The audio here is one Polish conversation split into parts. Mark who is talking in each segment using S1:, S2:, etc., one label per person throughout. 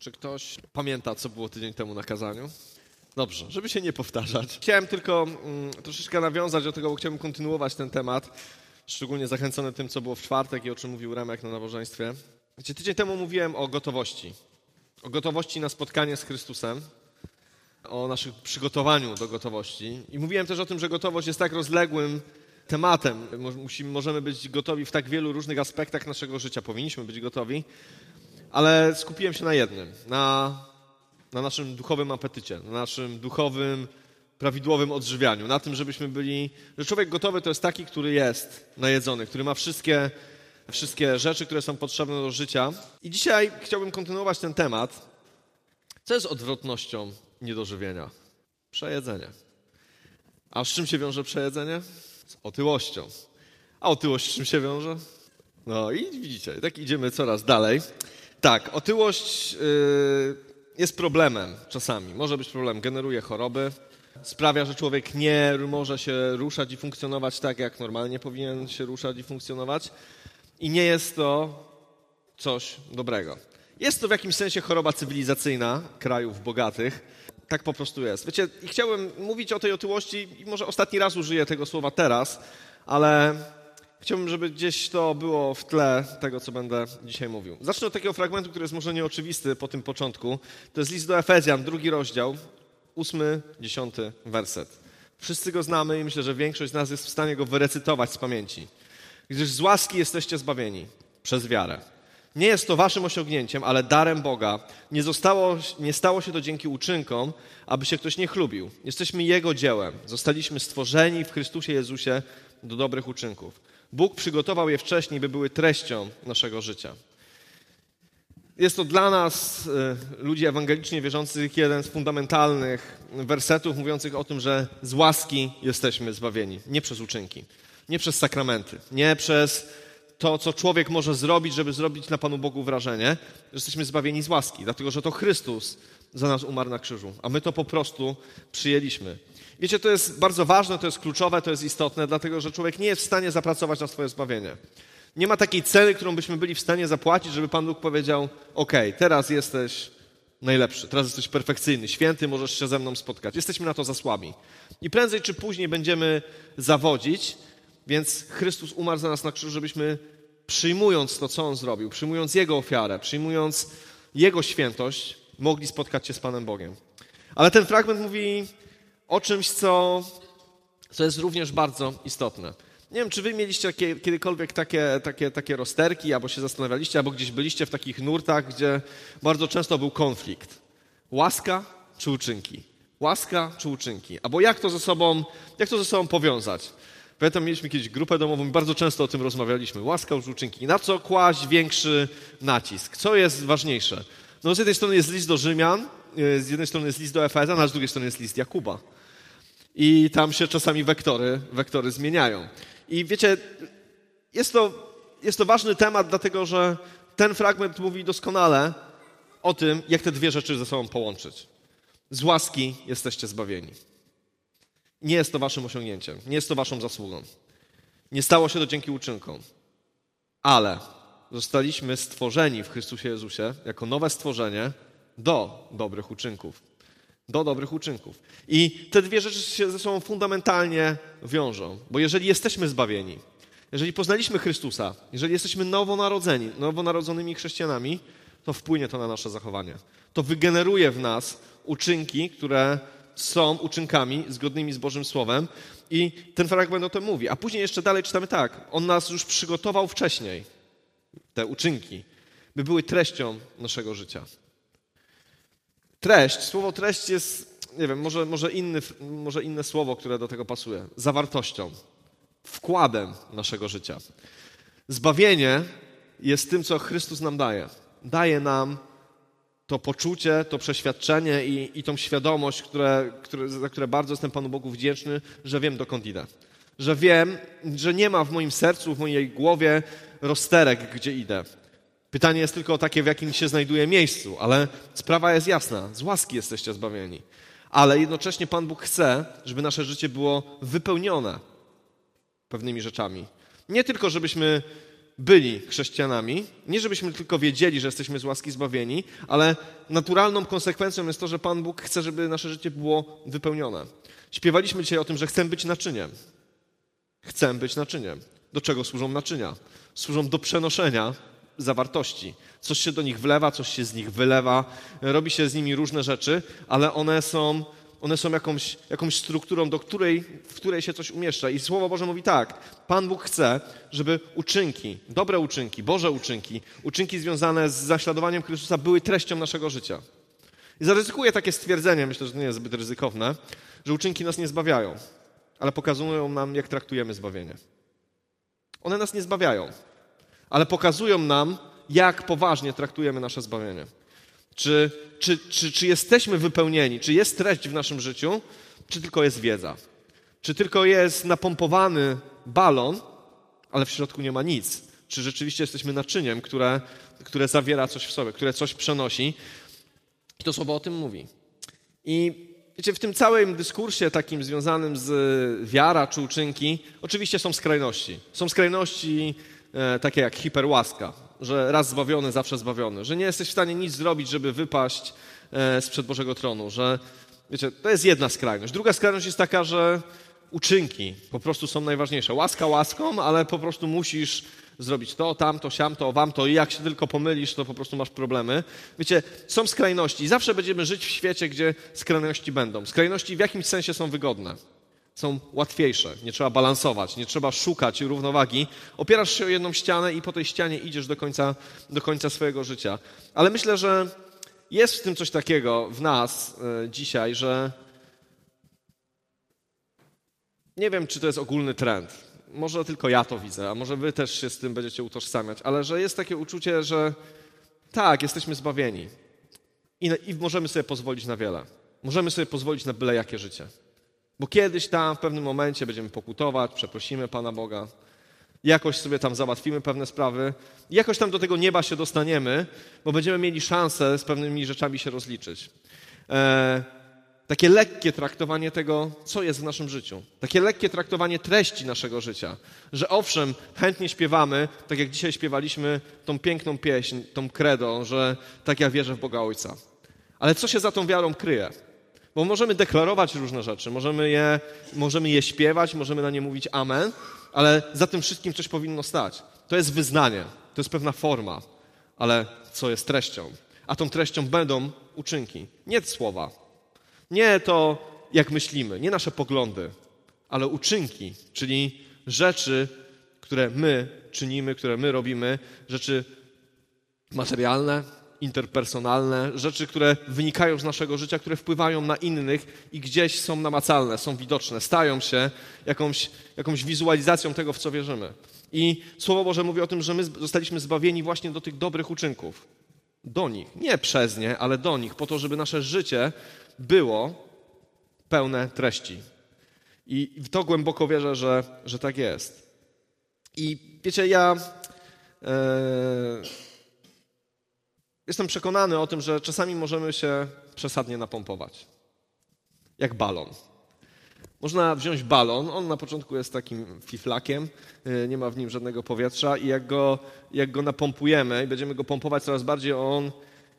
S1: Czy ktoś pamięta, co było tydzień temu na kazaniu? Dobrze, żeby się nie powtarzać. Chciałem tylko mm, troszeczkę nawiązać do tego, bo chciałbym kontynuować ten temat, szczególnie zachęcony tym, co było w czwartek i o czym mówił Remek na nabożeństwie. Wiecie, tydzień temu mówiłem o gotowości. O gotowości na spotkanie z Chrystusem, o naszym przygotowaniu do gotowości. I mówiłem też o tym, że gotowość jest tak rozległym tematem. Musimy, możemy być gotowi w tak wielu różnych aspektach naszego życia. Powinniśmy być gotowi, ale skupiłem się na jednym, na, na naszym duchowym apetycie, na naszym duchowym, prawidłowym odżywianiu, na tym, żebyśmy byli, że człowiek gotowy to jest taki, który jest najedzony, który ma wszystkie, wszystkie rzeczy, które są potrzebne do życia. I dzisiaj chciałbym kontynuować ten temat. Co jest odwrotnością niedożywienia? Przejedzenie. A z czym się wiąże przejedzenie? Z otyłością. A otyłość z czym się wiąże? No i widzicie, tak idziemy coraz dalej. Tak, otyłość yy, jest problemem czasami. Może być problem, generuje choroby, sprawia, że człowiek nie może się ruszać i funkcjonować tak, jak normalnie powinien się ruszać i funkcjonować. I nie jest to coś dobrego. Jest to w jakimś sensie choroba cywilizacyjna krajów bogatych. Tak po prostu jest. Wiecie, i chciałbym mówić o tej otyłości, i może ostatni raz użyję tego słowa teraz, ale Chciałbym, żeby gdzieś to było w tle tego, co będę dzisiaj mówił. Zacznę od takiego fragmentu, który jest może nieoczywisty po tym początku. To jest list do Efezjan, drugi rozdział, ósmy, dziesiąty werset. Wszyscy go znamy i myślę, że większość z nas jest w stanie go wyrecytować z pamięci. Gdyż z łaski jesteście zbawieni przez wiarę. Nie jest to waszym osiągnięciem, ale darem Boga. Nie, zostało, nie stało się to dzięki uczynkom, aby się ktoś nie chlubił. Jesteśmy Jego dziełem. Zostaliśmy stworzeni w Chrystusie Jezusie do dobrych uczynków. Bóg przygotował je wcześniej, by były treścią naszego życia. Jest to dla nas, e, ludzi ewangelicznie wierzących, jeden z fundamentalnych wersetów mówiących o tym, że z łaski jesteśmy zbawieni. Nie przez uczynki, nie przez sakramenty, nie przez to, co człowiek może zrobić, żeby zrobić na Panu Bogu wrażenie, że jesteśmy zbawieni z łaski, dlatego że to Chrystus za nas umarł na krzyżu, a my to po prostu przyjęliśmy. Wiecie, to jest bardzo ważne, to jest kluczowe, to jest istotne, dlatego że człowiek nie jest w stanie zapracować na swoje zbawienie. Nie ma takiej ceny, którą byśmy byli w stanie zapłacić, żeby Pan Bóg powiedział: OK, teraz jesteś najlepszy, teraz jesteś perfekcyjny, święty, możesz się ze mną spotkać. Jesteśmy na to za słabi. I prędzej czy później będziemy zawodzić, więc Chrystus umarł za nas na krzyżu, żebyśmy przyjmując to, co On zrobił, przyjmując Jego ofiarę, przyjmując Jego świętość, mogli spotkać się z Panem Bogiem. Ale ten fragment mówi o czymś, co, co jest również bardzo istotne. Nie wiem, czy wy mieliście kiedykolwiek takie, takie, takie rozterki, albo się zastanawialiście, albo gdzieś byliście w takich nurtach, gdzie bardzo często był konflikt. Łaska czy uczynki? Łaska czy uczynki? Albo jak to ze sobą, jak to ze sobą powiązać? Pamiętam, mieliśmy kiedyś grupę domową i bardzo często o tym rozmawialiśmy. Łaska czy uczynki? Na co kłaść większy nacisk? Co jest ważniejsze? No z jednej strony jest list do Rzymian, e, z jednej strony jest list do Efeza, a z drugiej strony jest list Jakuba i tam się czasami wektory, wektory zmieniają. I wiecie, jest to, jest to ważny temat, dlatego że ten fragment mówi doskonale o tym, jak te dwie rzeczy ze sobą połączyć. Z łaski jesteście zbawieni. Nie jest to waszym osiągnięciem, nie jest to waszą zasługą. Nie stało się to dzięki uczynkom, ale zostaliśmy stworzeni w Chrystusie Jezusie jako nowe stworzenie do dobrych uczynków do dobrych uczynków. I te dwie rzeczy się ze sobą fundamentalnie wiążą, bo jeżeli jesteśmy zbawieni, jeżeli poznaliśmy Chrystusa, jeżeli jesteśmy nowonarodzeni, nowonarodzonymi chrześcijanami, to wpłynie to na nasze zachowanie. To wygeneruje w nas uczynki, które są uczynkami zgodnymi z Bożym Słowem i ten fragment o tym mówi. A później jeszcze dalej czytamy tak. On nas już przygotował wcześniej, te uczynki, by były treścią naszego życia. Treść, słowo treść jest, nie wiem, może, może, inny, może inne słowo, które do tego pasuje. Zawartością, wkładem naszego życia. Zbawienie jest tym, co Chrystus nam daje. Daje nam to poczucie, to przeświadczenie i, i tą świadomość, które, które, za które bardzo jestem Panu Bogu wdzięczny, że wiem, dokąd idę. Że wiem, że nie ma w moim sercu, w mojej głowie rozterek, gdzie idę. Pytanie jest tylko takie, w jakim się znajduje miejscu, ale sprawa jest jasna. Z łaski jesteście zbawieni. Ale jednocześnie Pan Bóg chce, żeby nasze życie było wypełnione pewnymi rzeczami. Nie tylko, żebyśmy byli chrześcijanami. Nie żebyśmy tylko wiedzieli, że jesteśmy z łaski zbawieni, ale naturalną konsekwencją jest to, że Pan Bóg chce, żeby nasze życie było wypełnione. Śpiewaliśmy dzisiaj o tym, że chcemy być naczyniem. Chcę być naczyniem. Do czego służą naczynia? Służą do przenoszenia zawartości. Coś się do nich wlewa, coś się z nich wylewa, robi się z nimi różne rzeczy, ale one są, one są jakąś, jakąś strukturą, do której, w której się coś umieszcza. I Słowo Boże mówi tak, Pan Bóg chce, żeby uczynki, dobre uczynki, Boże uczynki, uczynki związane z zaśladowaniem Chrystusa były treścią naszego życia. I zaryzykuję takie stwierdzenie, myślę, że to nie jest zbyt ryzykowne, że uczynki nas nie zbawiają, ale pokazują nam, jak traktujemy zbawienie. One nas nie zbawiają, ale pokazują nam, jak poważnie traktujemy nasze zbawienie. Czy, czy, czy, czy jesteśmy wypełnieni, czy jest treść w naszym życiu, czy tylko jest wiedza? Czy tylko jest napompowany balon, ale w środku nie ma nic? Czy rzeczywiście jesteśmy naczyniem, które, które zawiera coś w sobie, które coś przenosi? I to słowo o tym mówi. I wiecie, w tym całym dyskursie takim związanym z wiara czy uczynki, oczywiście są skrajności. Są skrajności takie jak hiperłaska, że raz zbawiony, zawsze zbawiony, że nie jesteś w stanie nic zrobić, żeby wypaść e, sprzed Bożego tronu, że wiecie, to jest jedna skrajność. Druga skrajność jest taka, że uczynki po prostu są najważniejsze. Łaska łaską, ale po prostu musisz zrobić to, tamto, siamto, wamto i jak się tylko pomylisz, to po prostu masz problemy. Wiecie, są skrajności i zawsze będziemy żyć w świecie, gdzie skrajności będą. Skrajności w jakimś sensie są wygodne. Są łatwiejsze, nie trzeba balansować, nie trzeba szukać równowagi. Opierasz się o jedną ścianę i po tej ścianie idziesz do końca, do końca swojego życia. Ale myślę, że jest w tym coś takiego w nas y, dzisiaj, że nie wiem, czy to jest ogólny trend może tylko ja to widzę, a może wy też się z tym będziecie utożsamiać, ale że jest takie uczucie, że tak, jesteśmy zbawieni i, i możemy sobie pozwolić na wiele. Możemy sobie pozwolić na byle jakie życie. Bo kiedyś tam w pewnym momencie będziemy pokutować, przeprosimy Pana Boga, jakoś sobie tam załatwimy pewne sprawy, jakoś tam do tego nieba się dostaniemy, bo będziemy mieli szansę z pewnymi rzeczami się rozliczyć. Eee, takie lekkie traktowanie tego, co jest w naszym życiu. Takie lekkie traktowanie treści naszego życia. Że owszem, chętnie śpiewamy, tak jak dzisiaj śpiewaliśmy tą piękną pieśń, tą credo, że tak ja wierzę w Boga Ojca. Ale co się za tą wiarą kryje? Bo możemy deklarować różne rzeczy, możemy je, możemy je śpiewać, możemy na nie mówić amen, ale za tym wszystkim coś powinno stać. To jest wyznanie, to jest pewna forma, ale co jest treścią? A tą treścią będą uczynki, nie słowa, nie to, jak myślimy, nie nasze poglądy, ale uczynki, czyli rzeczy, które my czynimy, które my robimy, rzeczy materialne, interpersonalne, rzeczy, które wynikają z naszego życia, które wpływają na innych i gdzieś są namacalne, są widoczne, stają się jakąś, jakąś wizualizacją tego, w co wierzymy. I Słowo Boże mówi o tym, że my zostaliśmy zbawieni właśnie do tych dobrych uczynków. Do nich. Nie przez nie, ale do nich, po to, żeby nasze życie było pełne treści. I w to głęboko wierzę, że, że tak jest. I wiecie, ja e, jestem przekonany o tym, że czasami możemy się przesadnie napompować. Jak balon. Można wziąć balon, on na początku jest takim fiflakiem, e, nie ma w nim żadnego powietrza i jak go, jak go napompujemy i będziemy go pompować coraz bardziej, on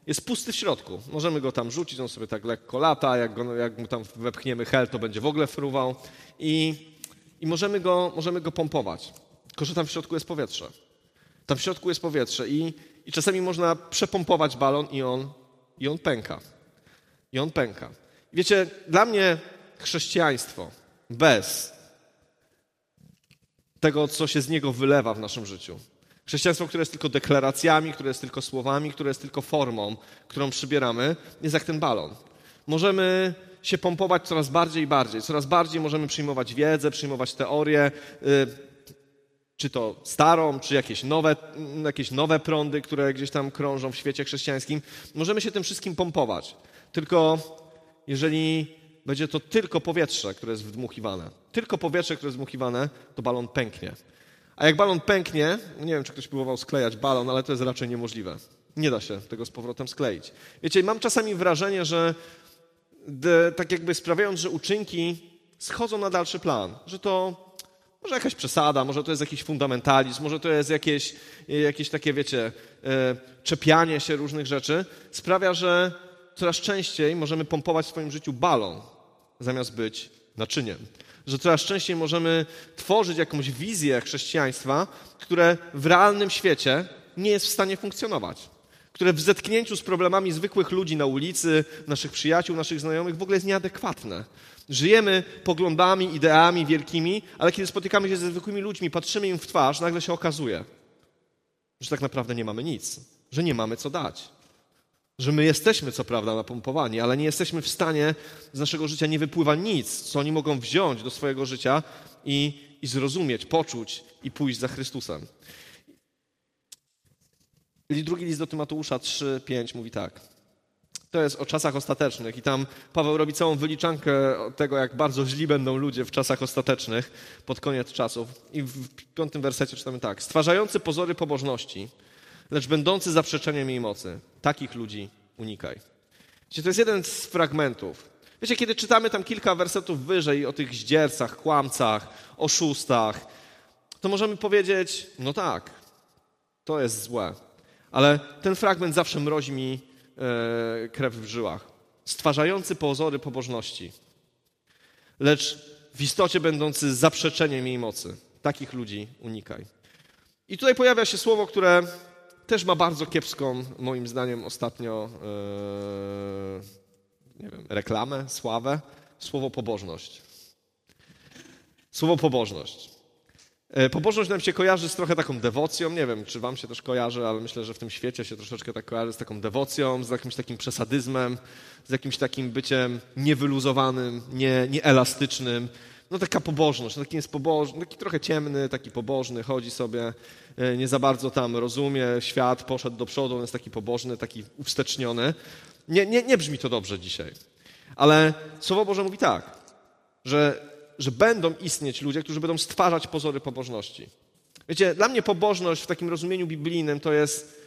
S1: jest pusty w środku. Możemy go tam rzucić, on sobie tak lekko lata, jak, go, jak mu tam wepchniemy hel, to będzie w ogóle fruwał i, i możemy, go, możemy go pompować. Tylko, że tam w środku jest powietrze. Tam w środku jest powietrze i, i czasami można przepompować balon i on, i on pęka. I on pęka. Wiecie, dla mnie chrześcijaństwo bez tego, co się z niego wylewa w naszym życiu, Chrześcijaństwo, które jest tylko deklaracjami, które jest tylko słowami, które jest tylko formą, którą przybieramy, jest jak ten balon. Możemy się pompować coraz bardziej i bardziej. Coraz bardziej możemy przyjmować wiedzę, przyjmować teorię, y, czy to starą, czy jakieś nowe, jakieś nowe prądy, które gdzieś tam krążą w świecie chrześcijańskim. Możemy się tym wszystkim pompować. Tylko jeżeli będzie to tylko powietrze, które jest wdmuchiwane, tylko powietrze, które jest wdmuchiwane, to balon pęknie. A jak balon pęknie, nie wiem, czy ktoś próbował sklejać balon, ale to jest raczej niemożliwe. Nie da się tego z powrotem skleić. Wiecie, mam czasami wrażenie, że de, tak jakby sprawiając, że uczynki schodzą na dalszy plan, że to może jakaś przesada, może to jest jakiś fundamentalizm, może to jest jakieś, jakieś takie, wiecie, e, czepianie się różnych rzeczy, sprawia, że coraz częściej możemy pompować w swoim życiu balon, zamiast być naczyniem. Że coraz częściej możemy tworzyć jakąś wizję chrześcijaństwa, które w realnym świecie nie jest w stanie funkcjonować. Które w zetknięciu z problemami zwykłych ludzi na ulicy, naszych przyjaciół, naszych znajomych w ogóle jest nieadekwatne. Żyjemy poglądami, ideami wielkimi, ale kiedy spotykamy się ze zwykłymi ludźmi, patrzymy im w twarz, nagle się okazuje, że tak naprawdę nie mamy nic, że nie mamy co dać. Że my jesteśmy, co prawda, napompowani, ale nie jesteśmy w stanie, z naszego życia nie wypływa nic, co oni mogą wziąć do swojego życia i, i zrozumieć, poczuć i pójść za Chrystusem. Drugi list do Tymoteusza 3, 5 mówi tak. To jest o czasach ostatecznych i tam Paweł robi całą wyliczankę tego, jak bardzo źli będą ludzie w czasach ostatecznych, pod koniec czasów. I w piątym wersecie czytamy tak. Stwarzający pozory pobożności, lecz będący zaprzeczeniem jej mocy. Takich ludzi unikaj. Wiecie, to jest jeden z fragmentów. Wiecie, kiedy czytamy tam kilka wersetów wyżej o tych zdziercach, kłamcach, oszustach, to możemy powiedzieć, no tak, to jest złe. Ale ten fragment zawsze mrozi mi e, krew w żyłach. Stwarzający pozory pobożności, lecz w istocie będący zaprzeczeniem jej mocy. Takich ludzi unikaj. I tutaj pojawia się słowo, które też ma bardzo kiepską, moim zdaniem, ostatnio e, nie wiem, reklamę, sławę. Słowo pobożność. Słowo pobożność. E, pobożność nam się kojarzy z trochę taką dewocją. Nie wiem, czy wam się też kojarzy, ale myślę, że w tym świecie się troszeczkę tak kojarzy z taką dewocją, z jakimś takim przesadyzmem, z jakimś takim byciem niewyluzowanym, nie, nieelastycznym. No taka pobożność, no taki jest pobożny, taki trochę ciemny, taki pobożny, chodzi sobie, e, nie za bardzo tam rozumie świat, poszedł do przodu, on jest taki pobożny, taki uwsteczniony. Nie, nie, nie brzmi to dobrze dzisiaj. Ale Słowo Boże mówi tak, że że będą istnieć ludzie, którzy będą stwarzać pozory pobożności. Wiecie, dla mnie pobożność w takim rozumieniu biblijnym to jest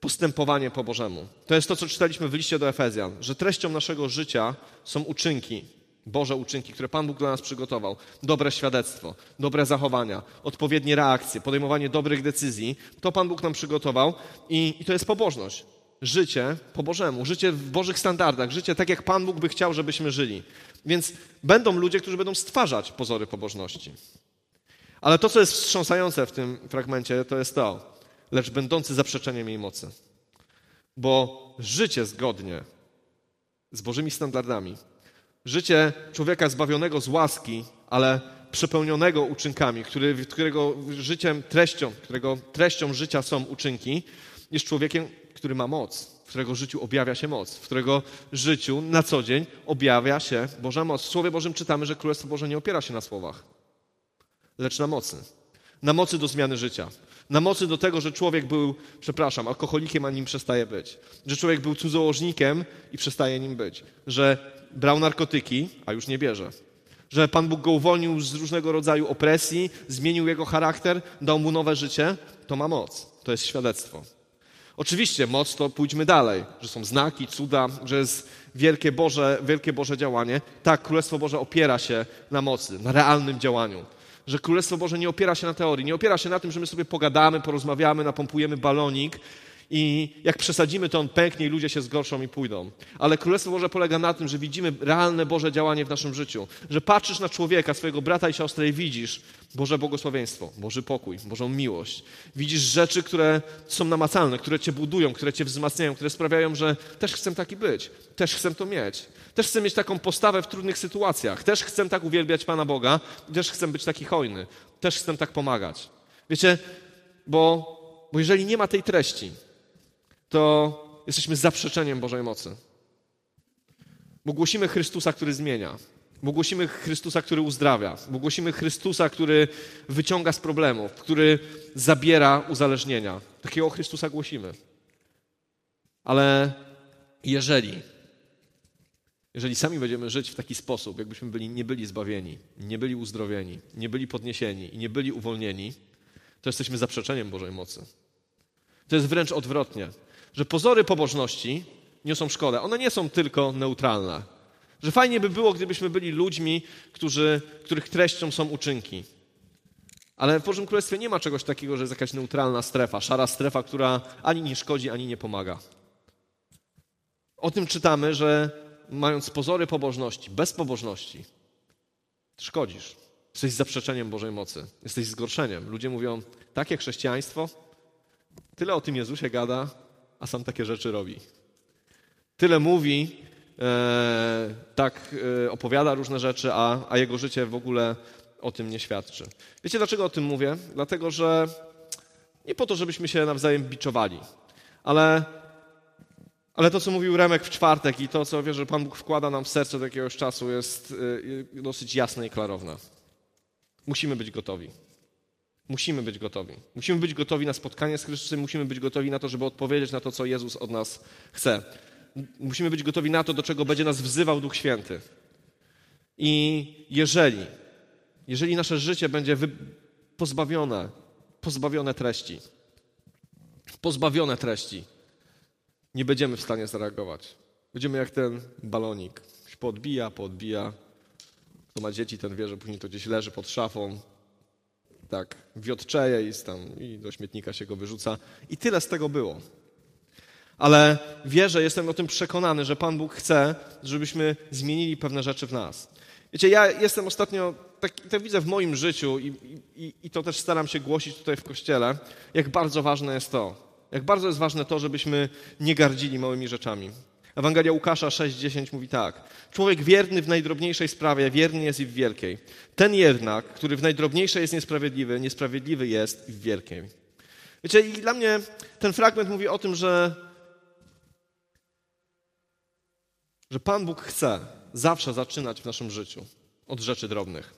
S1: postępowanie po Bożemu. To jest to, co czytaliśmy w liście do Efezjan, że treścią naszego życia są uczynki, Boże uczynki, które Pan Bóg dla nas przygotował. Dobre świadectwo, dobre zachowania, odpowiednie reakcje, podejmowanie dobrych decyzji. To Pan Bóg nam przygotował i, i to jest pobożność. Życie po Bożemu, życie w Bożych standardach, życie tak, jak Pan Bóg by chciał, żebyśmy żyli. Więc będą ludzie, którzy będą stwarzać pozory pobożności. Ale to, co jest wstrząsające w tym fragmencie, to jest to, lecz będący zaprzeczeniem jej mocy. Bo życie zgodnie z Bożymi standardami, życie człowieka zbawionego z łaski, ale przepełnionego uczynkami, który, którego życiem, treścią, którego treścią życia są uczynki, jest człowiekiem, który ma moc, w którego życiu objawia się moc, w którego życiu na co dzień objawia się Boża moc. W Słowie Bożym czytamy, że Królestwo Boże nie opiera się na słowach, lecz na mocy. Na mocy do zmiany życia. Na mocy do tego, że człowiek był, przepraszam, alkoholikiem, a nim przestaje być. Że człowiek był cudzołożnikiem i przestaje nim być. Że brał narkotyki, a już nie bierze. Że Pan Bóg go uwolnił z różnego rodzaju opresji, zmienił jego charakter, dał mu nowe życie. To ma moc. To jest świadectwo. Oczywiście moc to pójdźmy dalej, że są znaki, cuda, że jest wielkie Boże, wielkie Boże działanie. Tak, Królestwo Boże opiera się na mocy, na realnym działaniu. Że Królestwo Boże nie opiera się na teorii, nie opiera się na tym, że my sobie pogadamy, porozmawiamy, napompujemy balonik i jak przesadzimy, to on pęknie i ludzie się zgorszą i pójdą. Ale Królestwo Boże polega na tym, że widzimy realne Boże działanie w naszym życiu. Że patrzysz na człowieka, swojego brata i siostrę i widzisz Boże błogosławieństwo, Boży pokój, Bożą miłość. Widzisz rzeczy, które są namacalne, które cię budują, które cię wzmacniają, które sprawiają, że też chcę taki być, też chcę to mieć. Też chcę mieć taką postawę w trudnych sytuacjach. Też chcę tak uwielbiać Pana Boga. Też chcę być taki hojny. Też chcę tak pomagać. Wiecie, bo, bo jeżeli nie ma tej treści, to jesteśmy zaprzeczeniem Bożej mocy. Bo głosimy Chrystusa, który zmienia. Bo głosimy Chrystusa, który uzdrawia. Bo głosimy Chrystusa, który wyciąga z problemów, który zabiera uzależnienia. Takiego Chrystusa głosimy. Ale jeżeli, jeżeli sami będziemy żyć w taki sposób, jakbyśmy byli, nie byli zbawieni, nie byli uzdrowieni, nie byli podniesieni i nie byli uwolnieni, to jesteśmy zaprzeczeniem Bożej mocy. To jest wręcz odwrotnie że pozory pobożności niosą szkodę. One nie są tylko neutralne. Że fajnie by było, gdybyśmy byli ludźmi, którzy, których treścią są uczynki. Ale w Bożym Królestwie nie ma czegoś takiego, że jest jakaś neutralna strefa, szara strefa, która ani nie szkodzi, ani nie pomaga. O tym czytamy, że mając pozory pobożności, bez pobożności, szkodzisz. Jesteś zaprzeczeniem Bożej mocy, jesteś zgorszeniem. Ludzie mówią, takie chrześcijaństwo, tyle o tym Jezusie gada, a sam takie rzeczy robi. Tyle mówi, e, tak e, opowiada różne rzeczy, a, a jego życie w ogóle o tym nie świadczy. Wiecie, dlaczego o tym mówię? Dlatego, że nie po to, żebyśmy się nawzajem biczowali, ale, ale to, co mówił Remek w czwartek i to, co wierzę, że Pan Bóg wkłada nam w serce od jakiegoś czasu, jest y, dosyć jasne i klarowne. Musimy być gotowi. Musimy być gotowi. Musimy być gotowi na spotkanie z Chrystusem, musimy być gotowi na to, żeby odpowiedzieć na to, co Jezus od nas chce. Musimy być gotowi na to, do czego będzie nas wzywał Duch Święty. I jeżeli jeżeli nasze życie będzie pozbawione, pozbawione treści, pozbawione treści, nie będziemy w stanie zareagować. Będziemy jak ten balonik. Podbija, podbija. Kto ma dzieci, ten wie, że później to gdzieś leży pod szafą. Tak, wiotczeje i, tam, i do śmietnika się go wyrzuca. I tyle z tego było. Ale wierzę, jestem o tym przekonany, że Pan Bóg chce, żebyśmy zmienili pewne rzeczy w nas. Wiecie, ja jestem ostatnio, tak, tak widzę w moim życiu i, i, i to też staram się głosić tutaj w kościele, jak bardzo ważne jest to. Jak bardzo jest ważne to, żebyśmy nie gardzili małymi rzeczami. Ewangelia Łukasza 6,10 mówi tak. Człowiek wierny w najdrobniejszej sprawie, wierny jest i w wielkiej. Ten jednak, który w najdrobniejszej jest niesprawiedliwy, niesprawiedliwy jest i w wielkiej. Wiecie, i dla mnie ten fragment mówi o tym, że, że Pan Bóg chce, zawsze zaczynać w naszym życiu od rzeczy drobnych.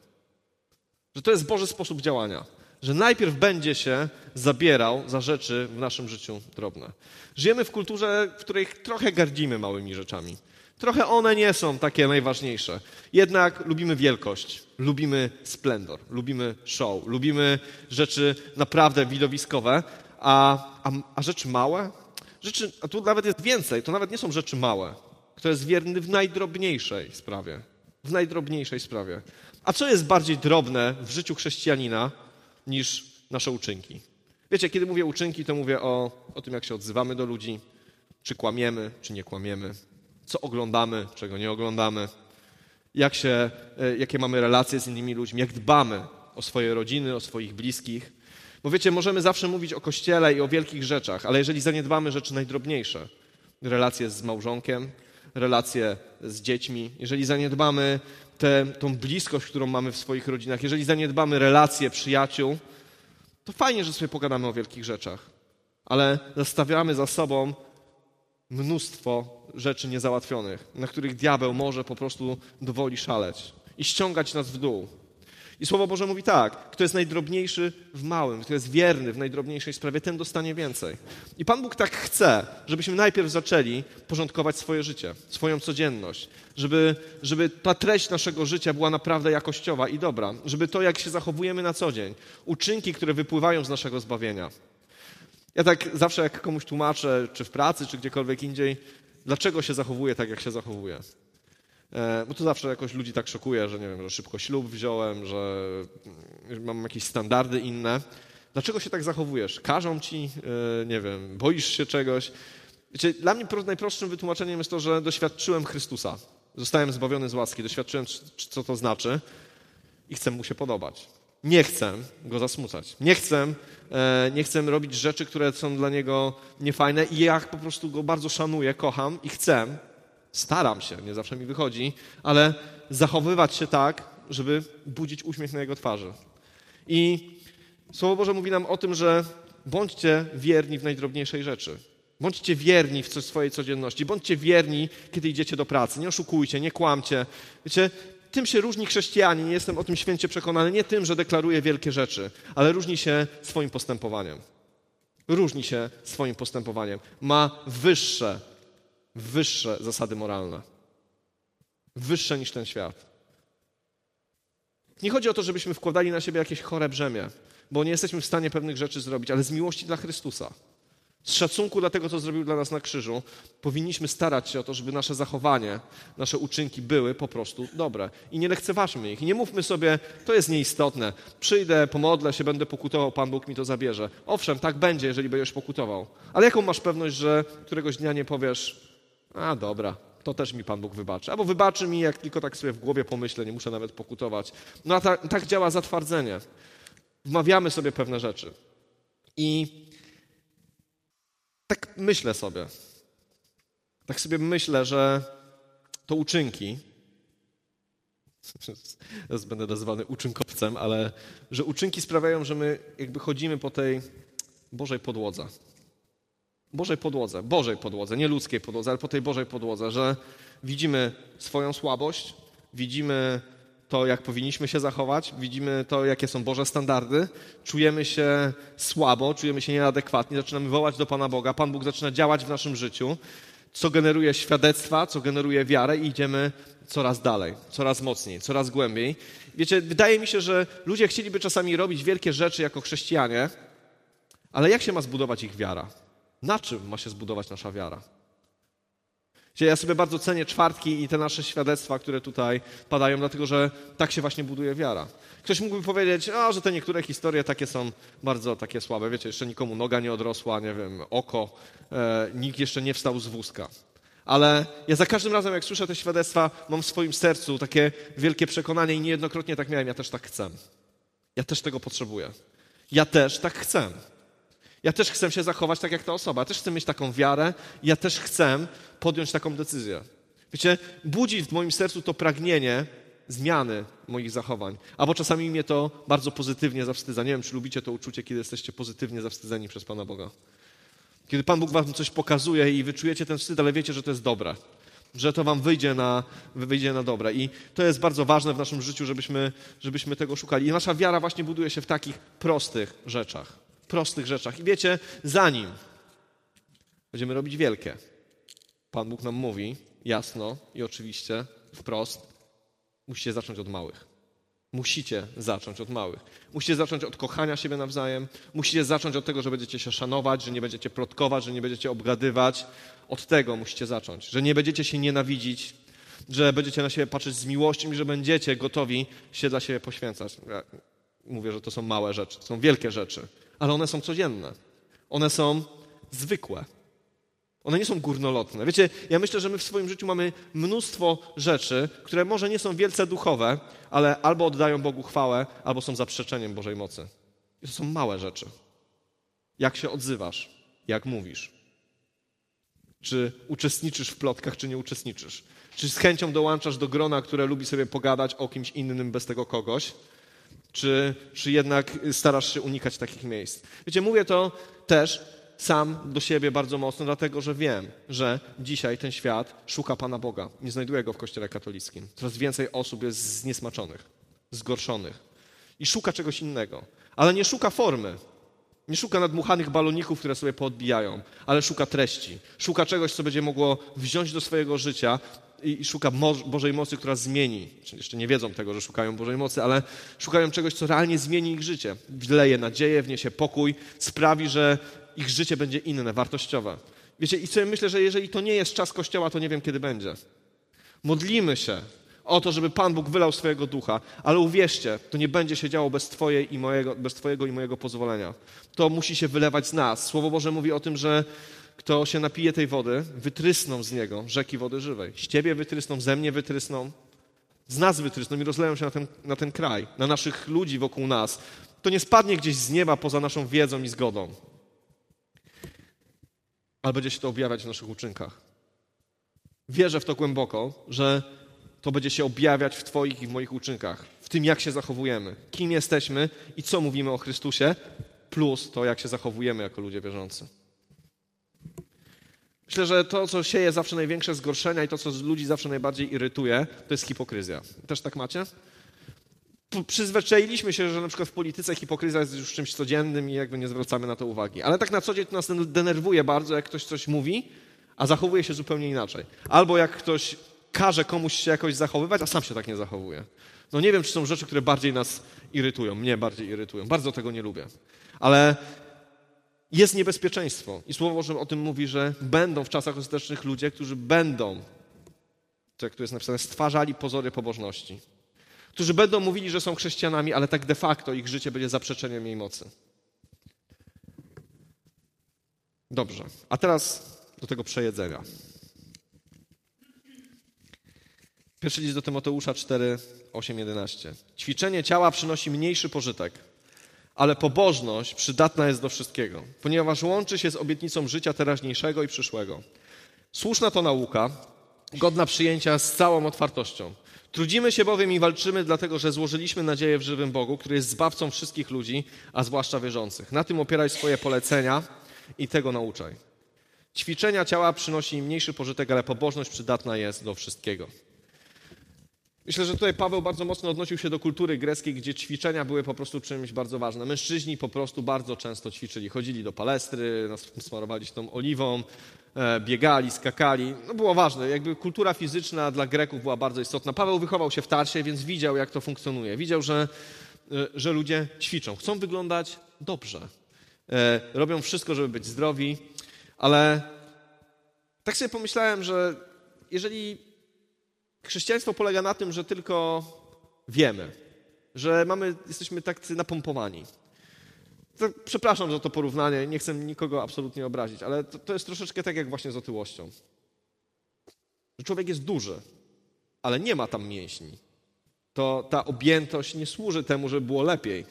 S1: Że to jest Boży sposób działania. Że najpierw będzie się zabierał za rzeczy w naszym życiu drobne. Żyjemy w kulturze, w której trochę gardzimy małymi rzeczami. Trochę one nie są takie najważniejsze. Jednak lubimy wielkość, lubimy splendor, lubimy show, lubimy rzeczy naprawdę widowiskowe, a, a, a rzeczy małe? Rzeczy, a tu nawet jest więcej, to nawet nie są rzeczy małe kto jest wierny w najdrobniejszej sprawie. W najdrobniejszej sprawie. A co jest bardziej drobne w życiu chrześcijanina niż nasze uczynki? Wiecie, kiedy mówię uczynki, to mówię o, o tym, jak się odzywamy do ludzi, czy kłamiemy, czy nie kłamiemy, co oglądamy, czego nie oglądamy, jak się, e, jakie mamy relacje z innymi ludźmi, jak dbamy o swoje rodziny, o swoich bliskich. Bo wiecie, możemy zawsze mówić o kościele i o wielkich rzeczach, ale jeżeli zaniedbamy rzeczy najdrobniejsze, relacje z małżonkiem, relacje z dziećmi, jeżeli zaniedbamy tę tą bliskość, którą mamy w swoich rodzinach, jeżeli zaniedbamy relacje przyjaciół, to fajnie, że sobie pogadamy o wielkich rzeczach, ale zostawiamy za sobą mnóstwo rzeczy niezałatwionych, na których diabeł może po prostu dowoli szaleć i ściągać nas w dół. I Słowo Boże mówi tak, kto jest najdrobniejszy w małym, kto jest wierny w najdrobniejszej sprawie, ten dostanie więcej. I Pan Bóg tak chce, żebyśmy najpierw zaczęli porządkować swoje życie, swoją codzienność, żeby, żeby ta treść naszego życia była naprawdę jakościowa i dobra, żeby to, jak się zachowujemy na co dzień, uczynki, które wypływają z naszego zbawienia. Ja tak zawsze, jak komuś tłumaczę, czy w pracy, czy gdziekolwiek indziej, dlaczego się zachowuję tak, jak się zachowuję. E, bo to zawsze jakoś ludzi tak szokuje, że nie wiem, że szybko ślub wziąłem, że mam jakieś standardy inne. Dlaczego się tak zachowujesz? Każą ci, e, nie wiem, boisz się czegoś. Wiecie, dla mnie najprostszym wytłumaczeniem jest to, że doświadczyłem Chrystusa. Zostałem zbawiony z łaski, doświadczyłem, co to znaczy i chcę mu się podobać. Nie chcę go zasmucać. Nie chcę, e, nie chcę robić rzeczy, które są dla niego niefajne i ja po prostu go bardzo szanuję, kocham i chcę, Staram się, nie zawsze mi wychodzi, ale zachowywać się tak, żeby budzić uśmiech na jego twarzy. I Słowo Boże mówi nam o tym, że bądźcie wierni w najdrobniejszej rzeczy. Bądźcie wierni w swojej codzienności. Bądźcie wierni, kiedy idziecie do pracy. Nie oszukujcie, nie kłamcie. Wiecie, tym się różni chrześcijanin, jestem o tym święcie przekonany, nie tym, że deklaruje wielkie rzeczy, ale różni się swoim postępowaniem. Różni się swoim postępowaniem. Ma wyższe wyższe zasady moralne. Wyższe niż ten świat. Nie chodzi o to, żebyśmy wkładali na siebie jakieś chore brzemię, bo nie jesteśmy w stanie pewnych rzeczy zrobić, ale z miłości dla Chrystusa. Z szacunku dla tego, co zrobił dla nas na krzyżu, powinniśmy starać się o to, żeby nasze zachowanie, nasze uczynki były po prostu dobre. I nie lekceważmy ich. I nie mówmy sobie, to jest nieistotne. Przyjdę, pomodlę się, będę pokutował, Pan Bóg mi to zabierze. Owszem, tak będzie, jeżeli będziesz pokutował. Ale jaką masz pewność, że któregoś dnia nie powiesz, a dobra, to też mi Pan Bóg wybaczy. Albo wybaczy mi, jak tylko tak sobie w głowie pomyślę, nie muszę nawet pokutować. No a ta, tak działa zatwardzenie. Wmawiamy sobie pewne rzeczy. I tak myślę sobie. Tak sobie myślę, że to uczynki, teraz będę nazywany uczynkowcem, ale że uczynki sprawiają, że my jakby chodzimy po tej Bożej podłodze. Bożej podłodze, Bożej podłodze, nie ludzkiej podłodze, ale po tej Bożej podłodze, że widzimy swoją słabość, widzimy to, jak powinniśmy się zachować, widzimy to, jakie są Boże standardy, czujemy się słabo, czujemy się nieadekwatnie, zaczynamy wołać do Pana Boga, Pan Bóg zaczyna działać w naszym życiu, co generuje świadectwa, co generuje wiarę i idziemy coraz dalej, coraz mocniej, coraz głębiej. Wiecie, wydaje mi się, że ludzie chcieliby czasami robić wielkie rzeczy jako chrześcijanie, ale jak się ma zbudować ich wiara? Na czym ma się zbudować nasza wiara? Ja sobie bardzo cenię czwartki i te nasze świadectwa, które tutaj padają, dlatego że tak się właśnie buduje wiara. Ktoś mógłby powiedzieć, a, że te niektóre historie takie są bardzo takie słabe. Wiecie, jeszcze nikomu noga nie odrosła, nie wiem, oko, e, nikt jeszcze nie wstał z wózka. Ale ja za każdym razem, jak słyszę te świadectwa, mam w swoim sercu takie wielkie przekonanie i niejednokrotnie tak miałem. Ja też tak chcę. Ja też tego potrzebuję. Ja też tak chcę. Ja też chcę się zachować tak jak ta osoba. Ja też chcę mieć taką wiarę. Ja też chcę podjąć taką decyzję. Wiecie, budzi w moim sercu to pragnienie zmiany moich zachowań. Albo czasami mnie to bardzo pozytywnie zawstydza. Nie wiem, czy lubicie to uczucie, kiedy jesteście pozytywnie zawstydzeni przez Pana Boga. Kiedy Pan Bóg wam coś pokazuje i wyczujecie ten wstyd, ale wiecie, że to jest dobre. Że to wam wyjdzie na, wyjdzie na dobre. I to jest bardzo ważne w naszym życiu, żebyśmy, żebyśmy tego szukali. I nasza wiara właśnie buduje się w takich prostych rzeczach prostych rzeczach. I wiecie, zanim będziemy robić wielkie, Pan Bóg nam mówi jasno i oczywiście, wprost, musicie zacząć od małych. Musicie zacząć od małych. Musicie zacząć od kochania siebie nawzajem. Musicie zacząć od tego, że będziecie się szanować, że nie będziecie plotkować, że nie będziecie obgadywać. Od tego musicie zacząć, że nie będziecie się nienawidzić, że będziecie na siebie patrzeć z miłością i że będziecie gotowi się dla siebie poświęcać. Ja mówię, że to są małe rzeczy, to są wielkie rzeczy ale one są codzienne. One są zwykłe. One nie są górnolotne. Wiecie, ja myślę, że my w swoim życiu mamy mnóstwo rzeczy, które może nie są wielce duchowe, ale albo oddają Bogu chwałę, albo są zaprzeczeniem Bożej mocy. I to są małe rzeczy. Jak się odzywasz? Jak mówisz? Czy uczestniczysz w plotkach, czy nie uczestniczysz? Czy z chęcią dołączasz do grona, które lubi sobie pogadać o kimś innym bez tego kogoś? Czy, czy jednak starasz się unikać takich miejsc? Wiecie, mówię to też sam do siebie bardzo mocno, dlatego że wiem, że dzisiaj ten świat szuka Pana Boga. Nie znajduje go w Kościele katolickim. Coraz więcej osób jest zniesmaczonych, zgorszonych i szuka czegoś innego. Ale nie szuka formy. Nie szuka nadmuchanych baloników, które sobie poodbijają, ale szuka treści. Szuka czegoś, co będzie mogło wziąć do swojego życia i szuka Bożej mocy, która zmieni. Jeszcze nie wiedzą tego, że szukają Bożej mocy, ale szukają czegoś, co realnie zmieni ich życie. Wleje nadzieję, wniesie pokój, sprawi, że ich życie będzie inne, wartościowe. Wiecie, i sobie myślę, że jeżeli to nie jest czas Kościoła, to nie wiem, kiedy będzie. Modlimy się o to, żeby Pan Bóg wylał swojego ducha, ale uwierzcie, to nie będzie się działo bez, twojej i mojego, bez Twojego i mojego pozwolenia. To musi się wylewać z nas. Słowo Boże mówi o tym, że kto się napije tej wody, wytrysną z niego rzeki wody żywej. Z ciebie wytrysną, ze mnie wytrysną, z nas wytrysną i rozleją się na ten, na ten kraj, na naszych ludzi wokół nas. To nie spadnie gdzieś z nieba poza naszą wiedzą i zgodą, ale będzie się to objawiać w naszych uczynkach. Wierzę w to głęboko, że to będzie się objawiać w Twoich i w moich uczynkach, w tym, jak się zachowujemy, kim jesteśmy i co mówimy o Chrystusie, plus to, jak się zachowujemy jako ludzie wierzący. Myślę, że to, co sieje zawsze największe zgorszenia i to, co ludzi zawsze najbardziej irytuje, to jest hipokryzja. Też tak macie? Przyzwyczailiśmy się, że na przykład w polityce hipokryzja jest już czymś codziennym i jakby nie zwracamy na to uwagi. Ale tak na co dzień to nas denerwuje bardzo, jak ktoś coś mówi, a zachowuje się zupełnie inaczej. Albo jak ktoś każe komuś się jakoś zachowywać, a sam się tak nie zachowuje. No nie wiem, czy są rzeczy, które bardziej nas irytują, mnie bardziej irytują. Bardzo tego nie lubię. Ale jest niebezpieczeństwo. I Słowo Boże o tym mówi, że będą w czasach ostatecznych ludzie, którzy będą, to jak tu jest napisane, stwarzali pozory pobożności. Którzy będą mówili, że są chrześcijanami, ale tak de facto ich życie będzie zaprzeczeniem jej mocy. Dobrze, a teraz do tego przejedzenia. Pierwszy list do Tymoteusza 4, 8, 11. Ćwiczenie ciała przynosi mniejszy pożytek, ale pobożność przydatna jest do wszystkiego, ponieważ łączy się z obietnicą życia teraźniejszego i przyszłego. Słuszna to nauka, godna przyjęcia z całą otwartością. Trudzimy się bowiem i walczymy, dlatego że złożyliśmy nadzieję w żywym Bogu, który jest zbawcą wszystkich ludzi, a zwłaszcza wierzących. Na tym opieraj swoje polecenia i tego nauczaj. Ćwiczenia ciała przynosi mniejszy pożytek, ale pobożność przydatna jest do wszystkiego. Myślę, że tutaj Paweł bardzo mocno odnosił się do kultury greckiej, gdzie ćwiczenia były po prostu czymś bardzo ważnym. Mężczyźni po prostu bardzo często ćwiczyli. Chodzili do palestry, smarowali się tą oliwą, e, biegali, skakali. No było ważne. Jakby kultura fizyczna dla Greków była bardzo istotna. Paweł wychował się w Tarsie, więc widział, jak to funkcjonuje. Widział, że, e, że ludzie ćwiczą. Chcą wyglądać dobrze. E, robią wszystko, żeby być zdrowi, ale tak sobie pomyślałem, że jeżeli Chrześcijaństwo polega na tym, że tylko wiemy, że mamy, jesteśmy tak napompowani. To, przepraszam za to porównanie, nie chcę nikogo absolutnie obrazić, ale to, to jest troszeczkę tak jak właśnie z otyłością. Że człowiek jest duży, ale nie ma tam mięśni. To ta objętość nie służy temu, żeby było lepiej.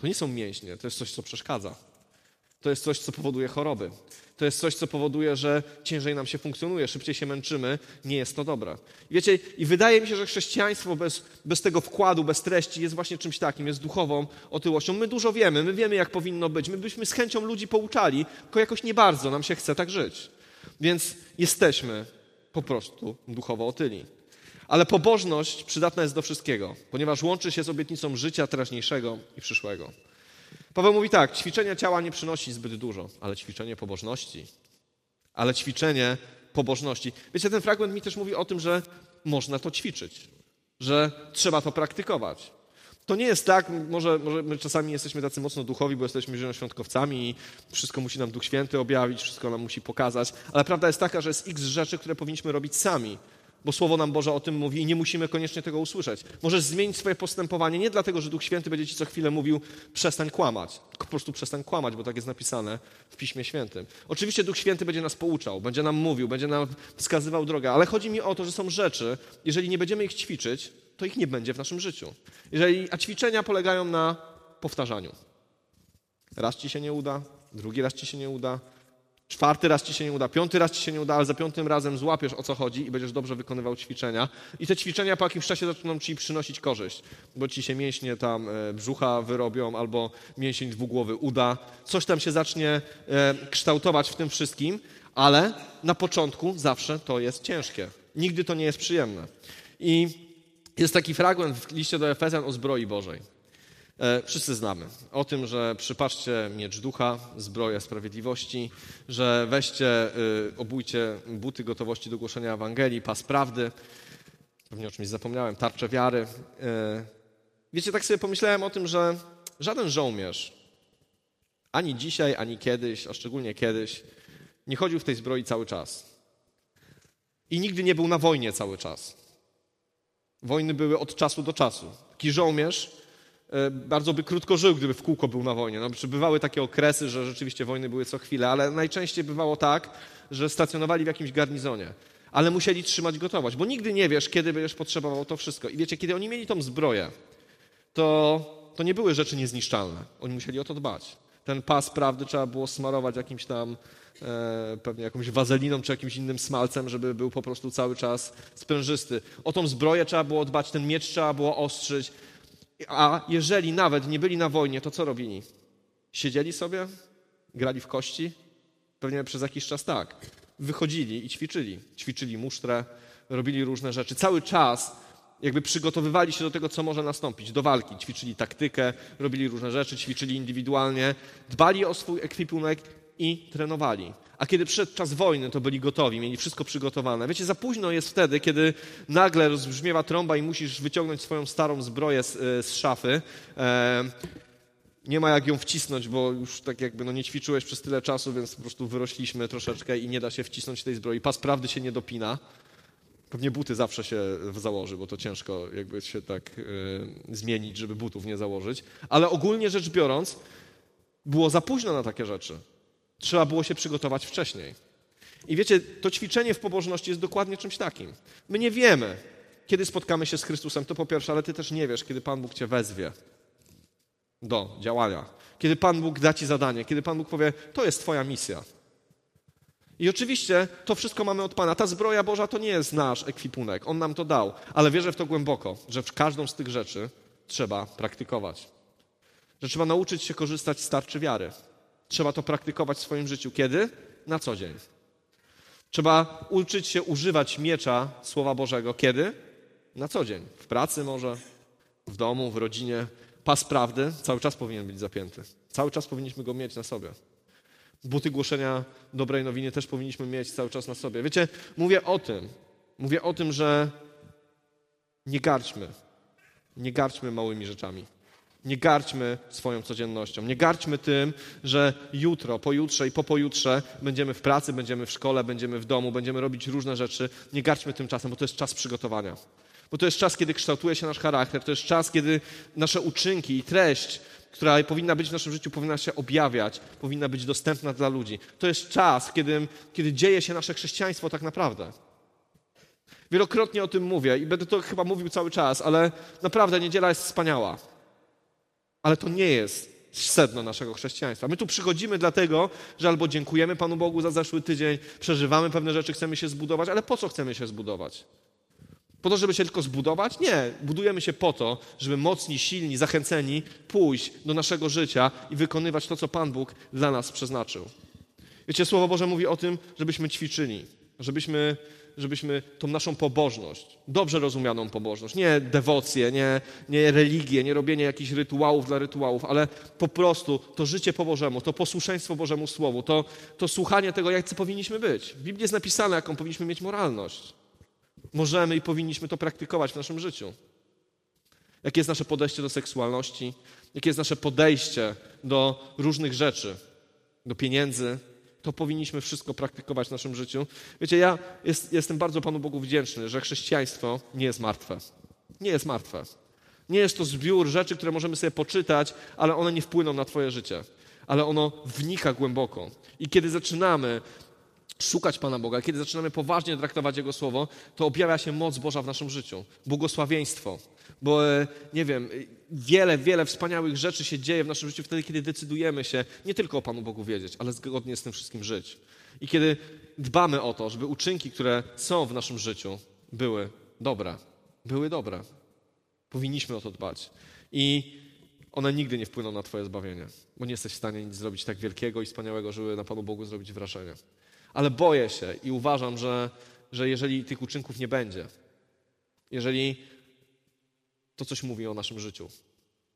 S1: To nie są mięśnie, to jest coś, co przeszkadza. To jest coś, co powoduje choroby. To jest coś, co powoduje, że ciężej nam się funkcjonuje, szybciej się męczymy. Nie jest to dobre. Wiecie, i wydaje mi się, że chrześcijaństwo bez, bez tego wkładu, bez treści jest właśnie czymś takim, jest duchową otyłością. My dużo wiemy, my wiemy, jak powinno być. My byśmy z chęcią ludzi pouczali, tylko jakoś nie bardzo nam się chce tak żyć. Więc jesteśmy po prostu duchowo otyli. Ale pobożność przydatna jest do wszystkiego, ponieważ łączy się z obietnicą życia teraźniejszego i przyszłego. Paweł mówi tak: ćwiczenia ciała nie przynosi zbyt dużo, ale ćwiczenie pobożności. Ale ćwiczenie pobożności. Wiecie, ten fragment mi też mówi o tym, że można to ćwiczyć, że trzeba to praktykować. To nie jest tak, może, może my czasami jesteśmy tacy mocno duchowi, bo jesteśmy zielonoświątkowcami i wszystko musi nam Duch Święty objawić, wszystko nam musi pokazać, ale prawda jest taka, że jest x rzeczy, które powinniśmy robić sami bo Słowo nam Boże o tym mówi i nie musimy koniecznie tego usłyszeć. Możesz zmienić swoje postępowanie nie dlatego, że Duch Święty będzie ci co chwilę mówił przestań kłamać, po prostu przestań kłamać, bo tak jest napisane w Piśmie Świętym. Oczywiście Duch Święty będzie nas pouczał, będzie nam mówił, będzie nam wskazywał drogę, ale chodzi mi o to, że są rzeczy, jeżeli nie będziemy ich ćwiczyć, to ich nie będzie w naszym życiu. Jeżeli, a ćwiczenia polegają na powtarzaniu. Raz ci się nie uda, drugi raz ci się nie uda, Czwarty raz ci się nie uda, piąty raz ci się nie uda, ale za piątym razem złapiesz o co chodzi i będziesz dobrze wykonywał ćwiczenia. I te ćwiczenia po jakimś czasie zaczną ci przynosić korzyść, bo ci się mięśnie tam e, brzucha wyrobią albo mięsień dwugłowy uda. Coś tam się zacznie e, kształtować w tym wszystkim, ale na początku zawsze to jest ciężkie. Nigdy to nie jest przyjemne. I jest taki fragment w liście do Efezjan o zbroi Bożej. E, wszyscy znamy o tym, że przypatrzcie miecz ducha, zbroję sprawiedliwości, że weźcie, y, obójcie buty gotowości do głoszenia Ewangelii, pas prawdy, pewnie o czymś zapomniałem, tarczę wiary. E, wiecie, tak sobie pomyślałem o tym, że żaden żołnierz, ani dzisiaj, ani kiedyś, a szczególnie kiedyś, nie chodził w tej zbroi cały czas. I nigdy nie był na wojnie cały czas. Wojny były od czasu do czasu. Taki żołnierz bardzo by krótko żył, gdyby w kółko był na wojnie. No, bywały takie okresy, że rzeczywiście wojny były co chwilę, ale najczęściej bywało tak, że stacjonowali w jakimś garnizonie. Ale musieli trzymać gotowość, bo nigdy nie wiesz, kiedy będziesz potrzebował to wszystko. I wiecie, kiedy oni mieli tą zbroję, to, to nie były rzeczy niezniszczalne. Oni musieli o to dbać. Ten pas prawdy trzeba było smarować jakimś tam e, pewnie jakąś wazeliną czy jakimś innym smalcem, żeby był po prostu cały czas sprężysty. O tą zbroję trzeba było dbać, ten miecz trzeba było ostrzyć. A jeżeli nawet nie byli na wojnie, to co robili? Siedzieli sobie, grali w kości? Pewnie przez jakiś czas tak. Wychodzili i ćwiczyli. Ćwiczyli musztrę, robili różne rzeczy. Cały czas jakby przygotowywali się do tego, co może nastąpić, do walki. Ćwiczyli taktykę, robili różne rzeczy, ćwiczyli indywidualnie, dbali o swój ekwipunek i trenowali. A kiedy przyszedł czas wojny, to byli gotowi, mieli wszystko przygotowane. Wiecie, za późno jest wtedy, kiedy nagle rozbrzmiewa trąba i musisz wyciągnąć swoją starą zbroję z, e, z szafy. E, nie ma jak ją wcisnąć, bo już tak jakby no nie ćwiczyłeś przez tyle czasu, więc po prostu wyrośliśmy troszeczkę i nie da się wcisnąć tej zbroi. Pas prawdy się nie dopina. Pewnie buty zawsze się założy, bo to ciężko jakby się tak y, zmienić, żeby butów nie założyć. Ale ogólnie rzecz biorąc, było za późno na takie rzeczy. Trzeba było się przygotować wcześniej. I wiecie, to ćwiczenie w pobożności jest dokładnie czymś takim. My nie wiemy, kiedy spotkamy się z Chrystusem, to po pierwsze, ale ty też nie wiesz, kiedy Pan Bóg cię wezwie do działania. Kiedy Pan Bóg da ci zadanie, kiedy Pan Bóg powie, to jest twoja misja. I oczywiście to wszystko mamy od Pana. Ta zbroja Boża to nie jest nasz ekwipunek. On nam to dał, ale wierzę w to głęboko, że w każdą z tych rzeczy trzeba praktykować. Że trzeba nauczyć się korzystać z tarczy wiary. Trzeba to praktykować w swoim życiu. Kiedy? Na co dzień. Trzeba uczyć się używać miecza Słowa Bożego. Kiedy? Na co dzień. W pracy może, w domu, w rodzinie. Pas prawdy cały czas powinien być zapięty. Cały czas powinniśmy go mieć na sobie. Buty głoszenia dobrej nowiny też powinniśmy mieć cały czas na sobie. Wiecie, mówię o tym, mówię o tym, że nie garćmy, nie garćmy małymi rzeczami. Nie garćmy swoją codziennością. Nie garćmy tym, że jutro, pojutrze i po pojutrze będziemy w pracy, będziemy w szkole, będziemy w domu, będziemy robić różne rzeczy. Nie garćmy tym czasem, bo to jest czas przygotowania. Bo to jest czas, kiedy kształtuje się nasz charakter, to jest czas, kiedy nasze uczynki i treść, która powinna być w naszym życiu, powinna się objawiać, powinna być dostępna dla ludzi. To jest czas, kiedy, kiedy dzieje się nasze chrześcijaństwo tak naprawdę. Wielokrotnie o tym mówię i będę to chyba mówił cały czas, ale naprawdę niedziela jest wspaniała. Ale to nie jest sedno naszego chrześcijaństwa. My tu przychodzimy dlatego, że albo dziękujemy Panu Bogu za zeszły tydzień, przeżywamy pewne rzeczy, chcemy się zbudować, ale po co chcemy się zbudować? Po to, żeby się tylko zbudować? Nie. Budujemy się po to, żeby mocni, silni, zachęceni pójść do naszego życia i wykonywać to, co Pan Bóg dla nas przeznaczył. Wiecie, Słowo Boże mówi o tym, żebyśmy ćwiczyli, żebyśmy, żebyśmy tą naszą pobożność, dobrze rozumianą pobożność, nie dewocję, nie, nie religię, nie robienie jakichś rytuałów dla rytuałów, ale po prostu to życie po Bożemu, to posłuszeństwo Bożemu Słowu, to, to słuchanie tego, jak powinniśmy być. W Biblii jest napisane, jaką powinniśmy mieć moralność. Możemy i powinniśmy to praktykować w naszym życiu. Jakie jest nasze podejście do seksualności? Jakie jest nasze podejście do różnych rzeczy, do pieniędzy? To powinniśmy wszystko praktykować w naszym życiu. Wiecie, ja jest, jestem bardzo Panu Bogu wdzięczny, że chrześcijaństwo nie jest martwe. Nie jest martwe. Nie jest to zbiór rzeczy, które możemy sobie poczytać, ale one nie wpłyną na Twoje życie. Ale ono wnika głęboko. I kiedy zaczynamy szukać Pana Boga, kiedy zaczynamy poważnie traktować Jego Słowo, to objawia się moc Boża w naszym życiu, błogosławieństwo. Bo, e, nie wiem, wiele, wiele wspaniałych rzeczy się dzieje w naszym życiu wtedy, kiedy decydujemy się nie tylko o Panu Bogu wiedzieć, ale zgodnie z tym wszystkim żyć. I kiedy dbamy o to, żeby uczynki, które są w naszym życiu, były dobre. Były dobre. Powinniśmy o to dbać. I one nigdy nie wpłyną na Twoje zbawienie, bo nie jesteś w stanie nic zrobić tak wielkiego i wspaniałego, żeby na Panu Bogu zrobić wrażenie. Ale boję się i uważam, że, że jeżeli tych uczynków nie będzie, jeżeli to coś mówi o naszym życiu,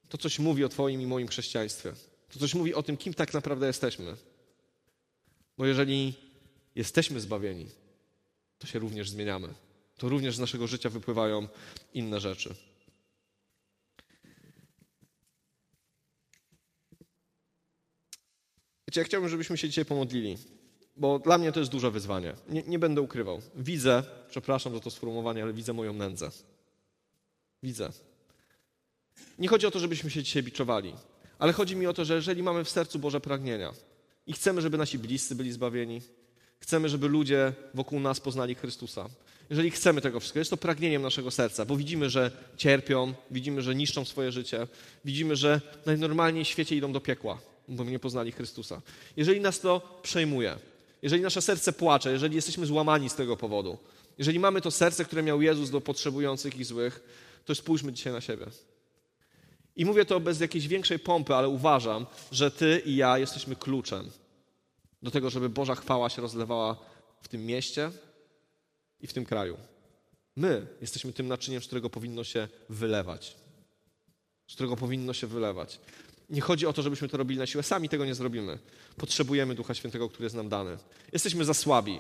S1: to coś mówi o Twoim i moim chrześcijaństwie, to coś mówi o tym, kim tak naprawdę jesteśmy. Bo jeżeli jesteśmy zbawieni, to się również zmieniamy. To również z naszego życia wypływają inne rzeczy. Wiecie, ja chciałbym, żebyśmy się dzisiaj pomodlili bo dla mnie to jest duże wyzwanie. Nie, nie, będę ukrywał. Widzę, przepraszam za to sformułowanie, ale widzę moją nędzę. Widzę. Nie chodzi o to, żebyśmy się dzisiaj biczowali, ale chodzi mi o to, że jeżeli mamy w sercu Boże pragnienia i chcemy, żeby nasi bliscy byli zbawieni, chcemy, żeby ludzie wokół nas poznali Chrystusa, jeżeli chcemy tego wszystkiego, jest to pragnieniem naszego serca, bo widzimy, że cierpią, widzimy, że niszczą swoje życie, widzimy, że najnormalniej w świecie idą do piekła, bo nie poznali Chrystusa. Jeżeli nas to przejmuje, jeżeli nasze serce płacze, jeżeli jesteśmy złamani z tego powodu, jeżeli mamy to serce, które miał Jezus do potrzebujących i złych, to spójrzmy dzisiaj na siebie. I mówię to bez jakiejś większej pompy, ale uważam, że ty i ja jesteśmy kluczem do tego, żeby Boża chwała się rozlewała w tym mieście i w tym kraju. My jesteśmy tym naczyniem, z którego powinno się wylewać. Z którego powinno się wylewać. Nie chodzi o to, żebyśmy to robili na siłę. Sami tego nie zrobimy. Potrzebujemy Ducha Świętego, który jest nam dany. Jesteśmy za słabi.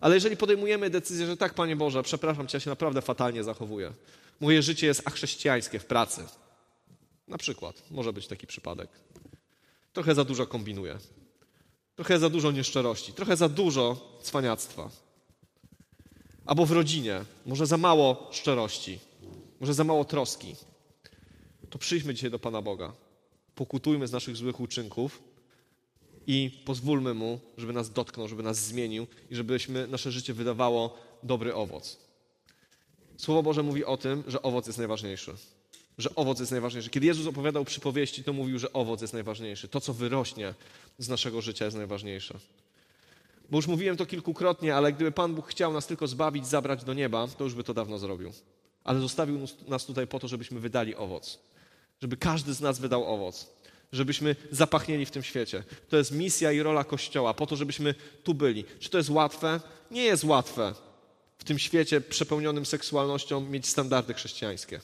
S1: Ale jeżeli podejmujemy decyzję, że tak, Panie Boże, przepraszam Cię, ja się naprawdę fatalnie zachowuję. Moje życie jest achrześcijańskie w pracy. Na przykład. Może być taki przypadek. trochę za dużo kombinuje. Trochę za dużo nieszczerości, trochę za dużo cwaniactwa. Albo w rodzinie, może za mało szczerości, może za mało troski. To przyjdźmy dzisiaj do Pana Boga. Pokutujmy z naszych złych uczynków i pozwólmy Mu, żeby nas dotknął, żeby nas zmienił i żebyśmy nasze życie wydawało dobry owoc. Słowo Boże mówi o tym, że owoc jest najważniejszy. Że owoc jest najważniejszy. Kiedy Jezus opowiadał przypowieści, to mówił, że owoc jest najważniejszy. To, co wyrośnie z naszego życia, jest najważniejsze. Bo już mówiłem to kilkukrotnie, ale gdyby Pan Bóg chciał nas tylko zbawić, zabrać do nieba, to już by to dawno zrobił. Ale zostawił nas tutaj po to, żebyśmy wydali owoc. Żeby każdy z nas wydał owoc. Żebyśmy zapachnieli w tym świecie. To jest misja i rola Kościoła, po to, żebyśmy tu byli. Czy to jest łatwe? Nie jest łatwe w tym świecie przepełnionym seksualnością mieć standardy chrześcijańskie.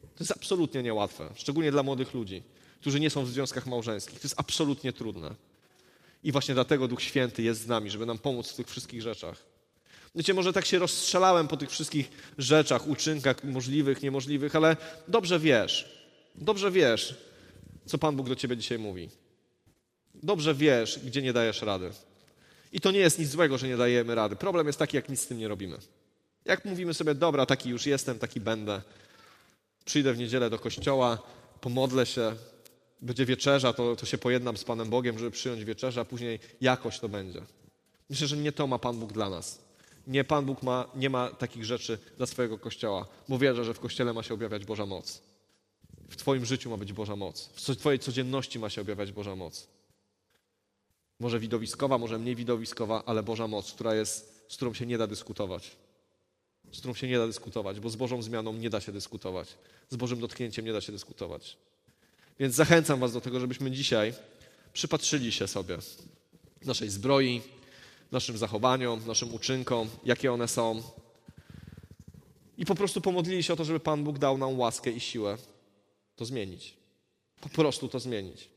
S1: To jest absolutnie niełatwe, szczególnie dla młodych ludzi, którzy nie są w związkach małżeńskich. To jest absolutnie trudne. I właśnie dlatego Duch Święty jest z nami, żeby nam pomóc w tych wszystkich rzeczach. Wiecie, może tak się rozstrzelałem po tych wszystkich rzeczach, uczynkach możliwych, niemożliwych, ale dobrze wiesz, dobrze wiesz, co Pan Bóg do ciebie dzisiaj mówi. Dobrze wiesz, gdzie nie dajesz rady. I to nie jest nic złego, że nie dajemy rady. Problem jest taki, jak nic z tym nie robimy. Jak mówimy sobie, dobra, taki już jestem, taki będę. Przyjdę w niedzielę do kościoła, pomodlę się, będzie wieczerza, to, to się pojednam z Panem Bogiem, żeby przyjąć wieczerza, a później jakoś to będzie. Myślę, że nie to ma Pan Bóg dla nas. Nie, Pan Bóg ma, nie ma takich rzeczy dla swojego kościoła, bo wierzę, że w kościele ma się objawiać Boża moc. W Twoim życiu ma być Boża moc. W Twojej codzienności ma się objawiać Boża moc. Może widowiskowa, może mniej widowiskowa, ale Boża moc, która jest, z którą się nie da dyskutować. Z którą się nie da dyskutować, bo z Bożą zmianą nie da się dyskutować. Z Bożym dotknięciem nie da się dyskutować. Więc zachęcam Was do tego, żebyśmy dzisiaj przypatrzyli się sobie naszej zbroi, naszym zachowaniom, naszym uczynkom, jakie one są. I po prostu pomodlili się o to, żeby Pan Bóg dał nam łaskę i siłę to zmienić. Po prostu to zmienić.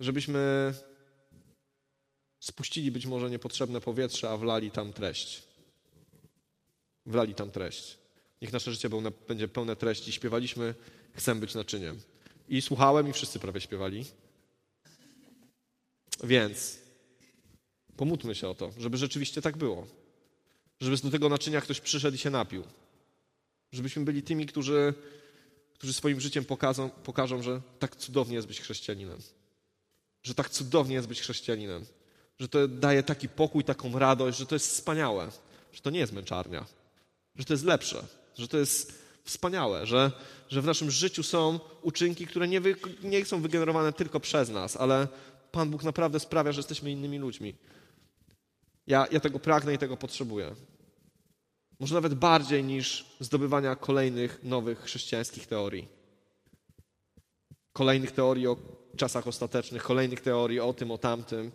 S1: Żebyśmy spuścili być może niepotrzebne powietrze, a wlali tam treść. Wlali tam treść. Niech nasze życie będzie pełne treści. Śpiewaliśmy, chcę być naczyniem. I słuchałem i wszyscy prawie śpiewali. Więc pomódlmy się o to, żeby rzeczywiście tak było. Żeby do tego naczynia ktoś przyszedł i się napił. Żebyśmy byli tymi, którzy, którzy swoim życiem pokażą, pokażą, że tak cudownie jest być chrześcijaninem. Że tak cudownie jest być chrześcijaninem. Że to daje taki pokój, taką radość, że to jest wspaniałe. Że to nie jest męczarnia. Że to jest lepsze. Że to jest wspaniałe, że, że w naszym życiu są uczynki, które nie, wy, nie są wygenerowane tylko przez nas, ale Pan Bóg naprawdę sprawia, że jesteśmy innymi ludźmi. Ja, ja tego pragnę i tego potrzebuję. Może nawet bardziej niż zdobywania kolejnych nowych chrześcijańskich teorii. Kolejnych teorii o czasach ostatecznych, kolejnych teorii o tym, o tamtym.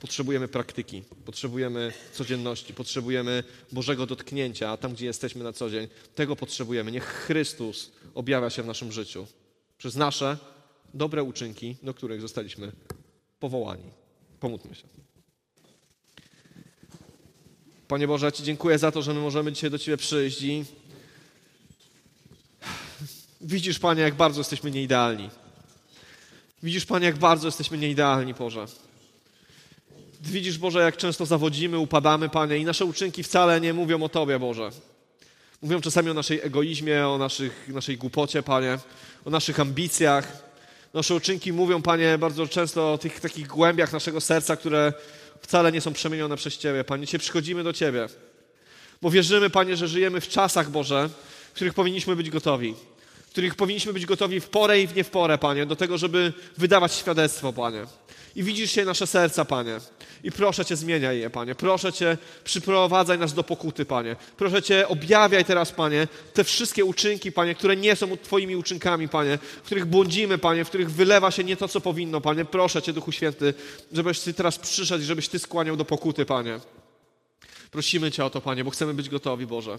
S1: Potrzebujemy praktyki, potrzebujemy codzienności, potrzebujemy Bożego dotknięcia tam, gdzie jesteśmy na co dzień. Tego potrzebujemy. Niech Chrystus objawia się w naszym życiu przez nasze dobre uczynki, do których zostaliśmy powołani. Pomódlmy się. Panie Boże, Ci dziękuję za to, że my możemy dzisiaj do Ciebie przyjść i widzisz, Panie, jak bardzo jesteśmy nieidealni. Widzisz, Panie, jak bardzo jesteśmy nieidealni, Boże. Widzisz, Boże, jak często zawodzimy, upadamy, Panie, i nasze uczynki wcale nie mówią o Tobie, Boże. Mówią czasami o naszej egoizmie, o naszych, naszej głupocie, Panie, o naszych ambicjach. Nasze uczynki mówią, Panie, bardzo często o tych takich głębiach naszego serca, które wcale nie są przemienione przez Ciebie. Panie, dzisiaj przychodzimy do Ciebie, bo wierzymy, Panie, że żyjemy w czasach, Boże, w których powinniśmy być gotowi. W których powinniśmy być gotowi w porę i w nie w porę, Panie, do tego, żeby wydawać świadectwo, Panie. I widzisz się nasze serca, Panie. I proszę Cię, zmieniaj je, Panie. Proszę Cię, przyprowadzaj nas do pokuty, Panie. Proszę Cię, objawiaj teraz, Panie, te wszystkie uczynki, Panie, które nie są Twoimi uczynkami, Panie, w których błądzimy, Panie, w których wylewa się nie to, co powinno, Panie. Proszę Cię, Duchu Święty, żebyś Ty teraz przyszedł i żebyś Ty skłaniał do pokuty, Panie. Prosimy Cię o to, Panie, bo chcemy być gotowi, Boże.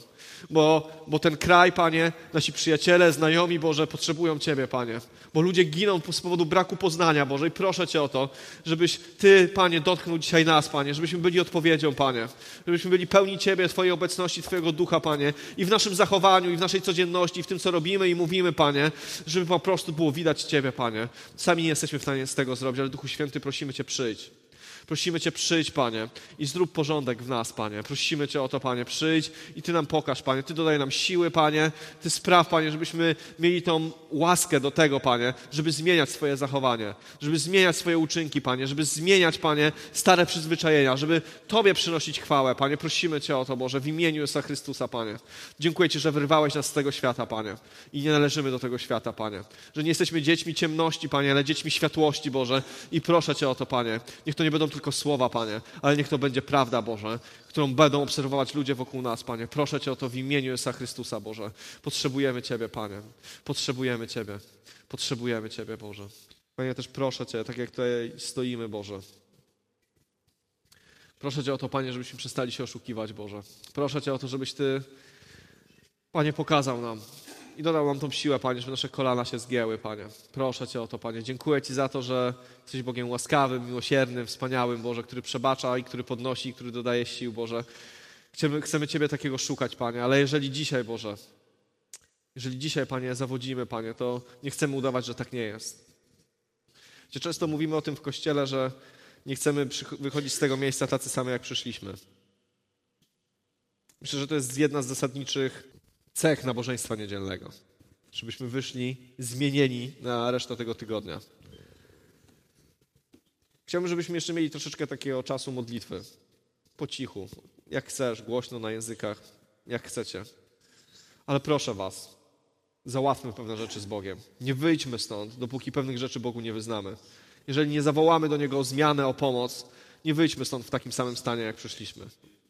S1: Bo, bo ten kraj, Panie, nasi przyjaciele, znajomi, Boże, potrzebują Ciebie, Panie. Bo ludzie giną z powodu braku poznania, Boże. I proszę Cię o to, żebyś Ty, Panie, dotknął dzisiaj nas, Panie. Żebyśmy byli odpowiedzią, Panie. Żebyśmy byli pełni Ciebie, Twojej obecności, Twojego ducha, Panie. I w naszym zachowaniu, i w naszej codzienności, i w tym, co robimy i mówimy, Panie. Żeby po prostu było widać Ciebie, Panie. Sami nie jesteśmy w stanie z tego zrobić, ale Duchu Święty, prosimy Cię, przyjdź. Prosimy Cię, przyjdź, Panie, i zrób porządek w nas, Panie. Prosimy Cię o to, Panie, przyjdź i Ty nam pokaż, Panie. Ty dodaj nam siły, Panie. Ty spraw, Panie, żebyśmy mieli tą łaskę do tego, Panie, żeby zmieniać swoje zachowanie, żeby zmieniać swoje uczynki, Panie, żeby zmieniać, Panie, stare przyzwyczajenia, żeby Tobie przynosić chwałę, Panie. Prosimy Cię o to, Boże, w imieniu Jezusa Chrystusa, Panie. Dziękuję Ci, że wyrwałeś nas z tego świata, Panie. I nie należymy do tego świata, Panie. Że nie jesteśmy dziećmi ciemności, Panie, ale dziećmi światłości, Boże. I proszę Cię o to, Panie. Niech to nie będą tylko słowa, Panie, ale niech to będzie prawda, Boże, którą będą obserwować ludzie wokół nas, Panie. Proszę Cię o to w imieniu Jezusa Chrystusa, Boże. Potrzebujemy Ciebie, Panie. Potrzebujemy Ciebie. Potrzebujemy Ciebie, Boże. Panie, też proszę Cię, tak jak tutaj stoimy, Boże. Proszę Cię o to, Panie, żebyśmy przestali się oszukiwać, Boże. Proszę Cię o to, żebyś Ty, Panie, pokazał nam, i dodał nam tą siłę, Panie, żeby nasze kolana się zgięły, Panie. Proszę Cię o to, Panie. Dziękuję Ci za to, że jesteś Bogiem łaskawym, miłosiernym, wspaniałym, Boże, który przebacza i który podnosi, i który dodaje sił, Boże. Chcemy, chcemy Ciebie takiego szukać, Panie, ale jeżeli dzisiaj, Boże, jeżeli dzisiaj, Panie, zawodzimy, Panie, to nie chcemy udawać, że tak nie jest. Gdzie często mówimy o tym w Kościele, że nie chcemy wychodzić z tego miejsca tacy sami, jak przyszliśmy. Myślę, że to jest jedna z zasadniczych cech nabożeństwa niedzielnego. Żebyśmy wyszli zmienieni na resztę tego tygodnia. Chciałbym, żebyśmy jeszcze mieli troszeczkę takiego czasu modlitwy. Po cichu. Jak chcesz, głośno na językach, jak chcecie. Ale proszę Was, załatwmy pewne rzeczy z Bogiem. Nie wyjdźmy stąd, dopóki pewnych rzeczy Bogu nie wyznamy. Jeżeli nie zawołamy do Niego o zmianę, o pomoc, nie wyjdźmy stąd w takim samym stanie, jak przyszliśmy.